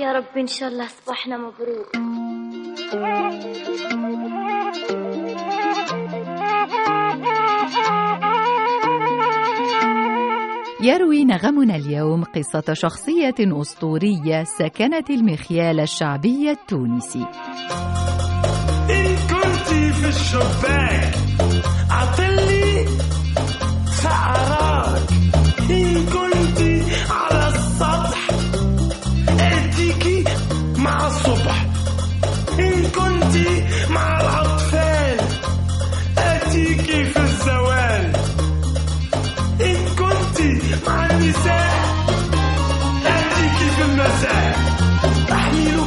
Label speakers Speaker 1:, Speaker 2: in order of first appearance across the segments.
Speaker 1: يا رب إن شاء الله صباحنا مبروك.
Speaker 2: يروي نغمنا اليوم قصة شخصية أسطورية سكنت المخيال الشعبي التونسي.
Speaker 3: إن كنت في الشباك عطلي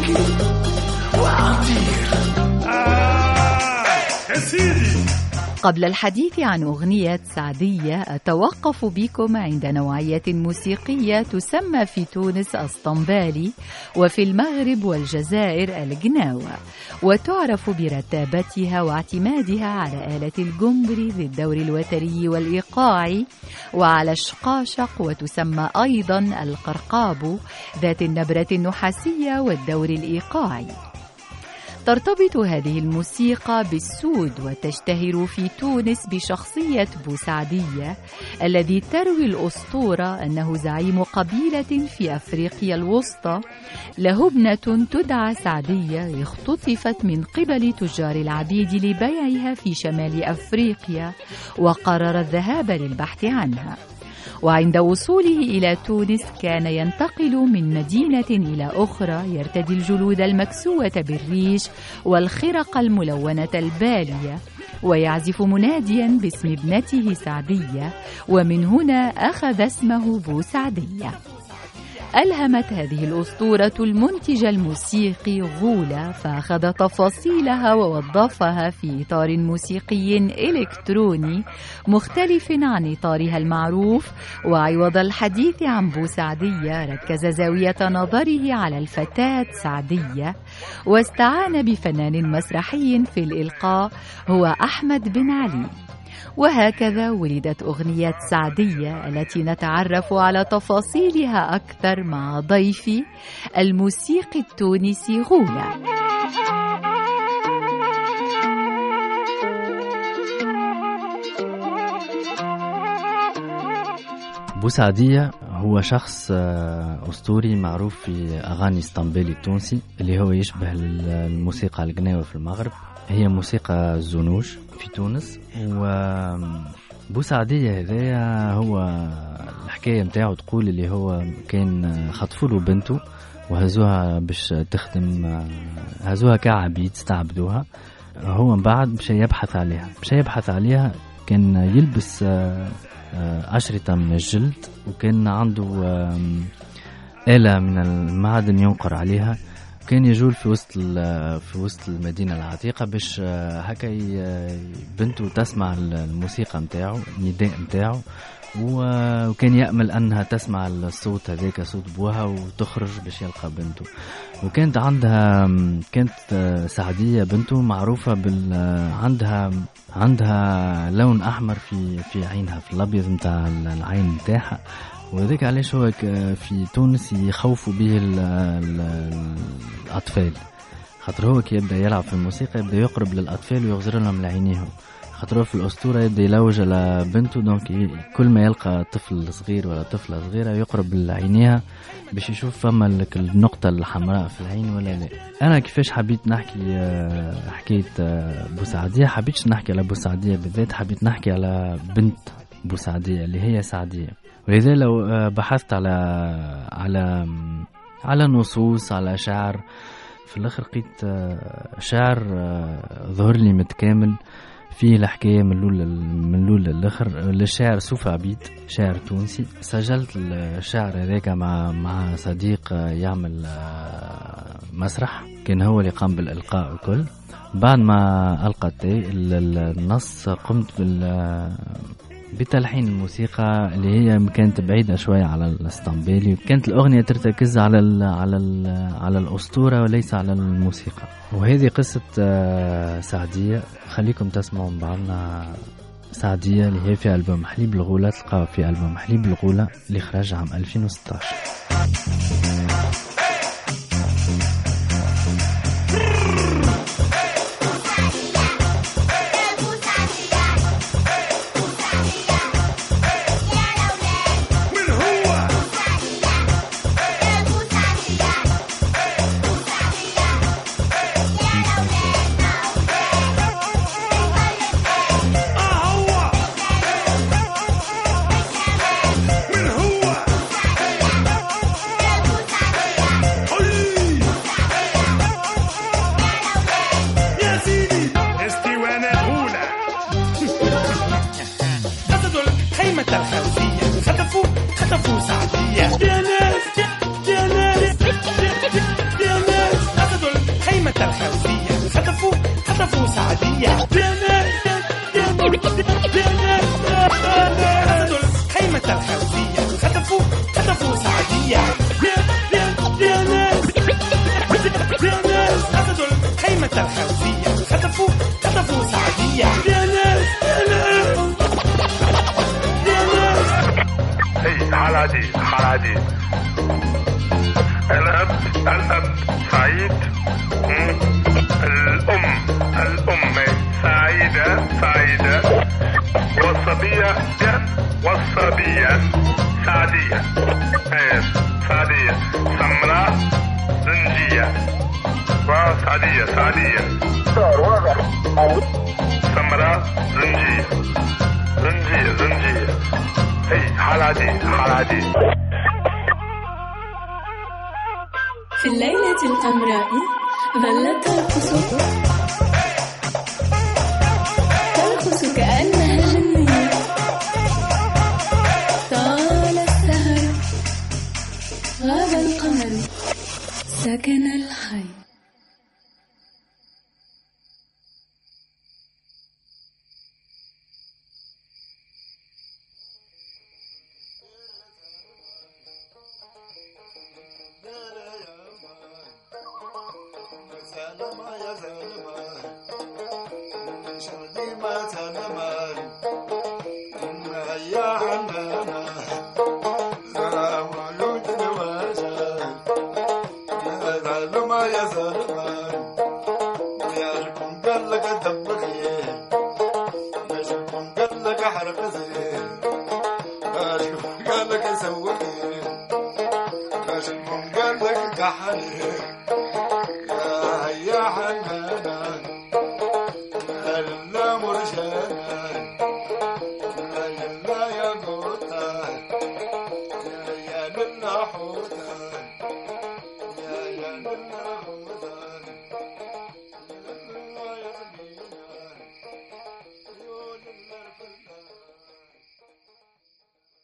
Speaker 3: Thank you.
Speaker 2: قبل الحديث عن أغنية سعدية أتوقف بكم عند نوعية موسيقية تسمى في تونس الصنبالي وفي المغرب والجزائر الجناوة وتعرف برتابتها واعتمادها على آلة الجمبري ذي الدور الوتري والإيقاعي وعلى الشقاشق وتسمى أيضا القرقاب ذات النبرة النحاسية والدور الإيقاعي ترتبط هذه الموسيقى بالسود وتشتهر في تونس بشخصية بوسعدية الذي تروي الأسطورة أنه زعيم قبيلة في أفريقيا الوسطى له ابنة تدعى سعدية اختطفت من قبل تجار العبيد لبيعها في شمال أفريقيا وقرر الذهاب للبحث عنها. وعند وصوله إلى تونس كان ينتقل من مدينة إلى أخرى يرتدي الجلود المكسوة بالريش والخرق الملونة البالية ويعزف مناديا باسم ابنته سعدية ومن هنا أخذ اسمه بوسعدية. ألهمت هذه الأسطورة المنتج الموسيقي غولة فأخذ تفاصيلها ووظفها في إطار موسيقي إلكتروني مختلف عن إطارها المعروف. وعوض الحديث عن بوسعدية ركز زاوية نظره على الفتاة سعدية واستعان بفنان مسرحي في الإلقاء هو أحمد بن علي. وهكذا ولدت أغنية سعدية التي نتعرف على تفاصيلها أكثر مع ضيفي الموسيقي التونسي غولة
Speaker 4: بوسعدية هو شخص آه، أسطوري معروف في أغاني اسطنبولي التونسي اللي هو يشبه الموسيقى القناوة في المغرب. هي موسيقى الزنوج في تونس و بوسعدية هذايا هو الحكاية متاعه تقول اللي هو كان خطفوا له بنته وهزوها باش تخدم هزوها كعبيد استعبدوها هو من بعد مش يبحث عليها. مش يبحث عليها كان يلبس أشرطة من الجلد وكان عنده آلة من المعدن ينقر عليها. كان يجول في وسط في وسط المدينة العتيقة باش هكا بنته تسمع الموسيقى نتاعو النداء نتاعو وكان يأمل أنها تسمع الصوت هذاك صوت بوها وتخرج باش يلقى بنته. وكانت عندها كانت سعدية بنته معروفة بال عندها عندها لون أحمر في في عينها في الأبيض نتاع العين نتاعها. وذلك علاش هو في تونس يخوفوا به ال ال الأطفال. خاطر هو كي يبدأ يلعب في الموسيقى يبدأ يقرب للأطفال ويغزر لهم لعينيهم. خاطر في الأسطورة يبدأ يلوج على بنته donc كل ما يلقى طفل صغير ولا طفلة صغيرة يقرب لعينيها باش يشوف فما النقطة الحمراء في العين ولا لا. أنا كيفاش حبيت نحكي حكاية بوسعدية حبيتش نحكي على بوسعدية بالذات حبيت نحكي على بنت بوسعدية اللي هي سعدية. ولذا لو بحثت على على على نصوص على شعر في الآخر لقيت شعر ظهر لي متكامل فيه الحكاية من الأول من الأول للآخر للشاعر سوف عبيد شاعر تونسي. سجلت الشعر هذاك مع مع صديق يعمل مسرح. كان هو اللي قام بالإلقاء وكل بعد ما ألقت النص قمت بال بتلحين الموسيقى اللي هي كانت بعيدة شوية على الاسطنبولي. كانت الأغنية ترتكز على ال على ال على الأسطورة وليس على الموسيقى. وهذه قصة سعدية. خليكم تسمعوا من بعضنا. سعدية اللي هي في ألبوم حليب الغولة تلقاها في ألبوم حليب الغولة اللي خرج عام 2016 Metal
Speaker 5: حرادي الأب الأب سعيد. الأم الأم سعيدة سعيدة. والصبية والصبية سعدية. إيه سعدية. سمراء زنجية. وسعدية سعدية سمراء زنجية. زنجية زنجية. حلادي
Speaker 6: في الليلة القمراء ظلت ترقص ترقص كأنها جنية. طال السهر غاب القمر سكن الحي.
Speaker 7: يا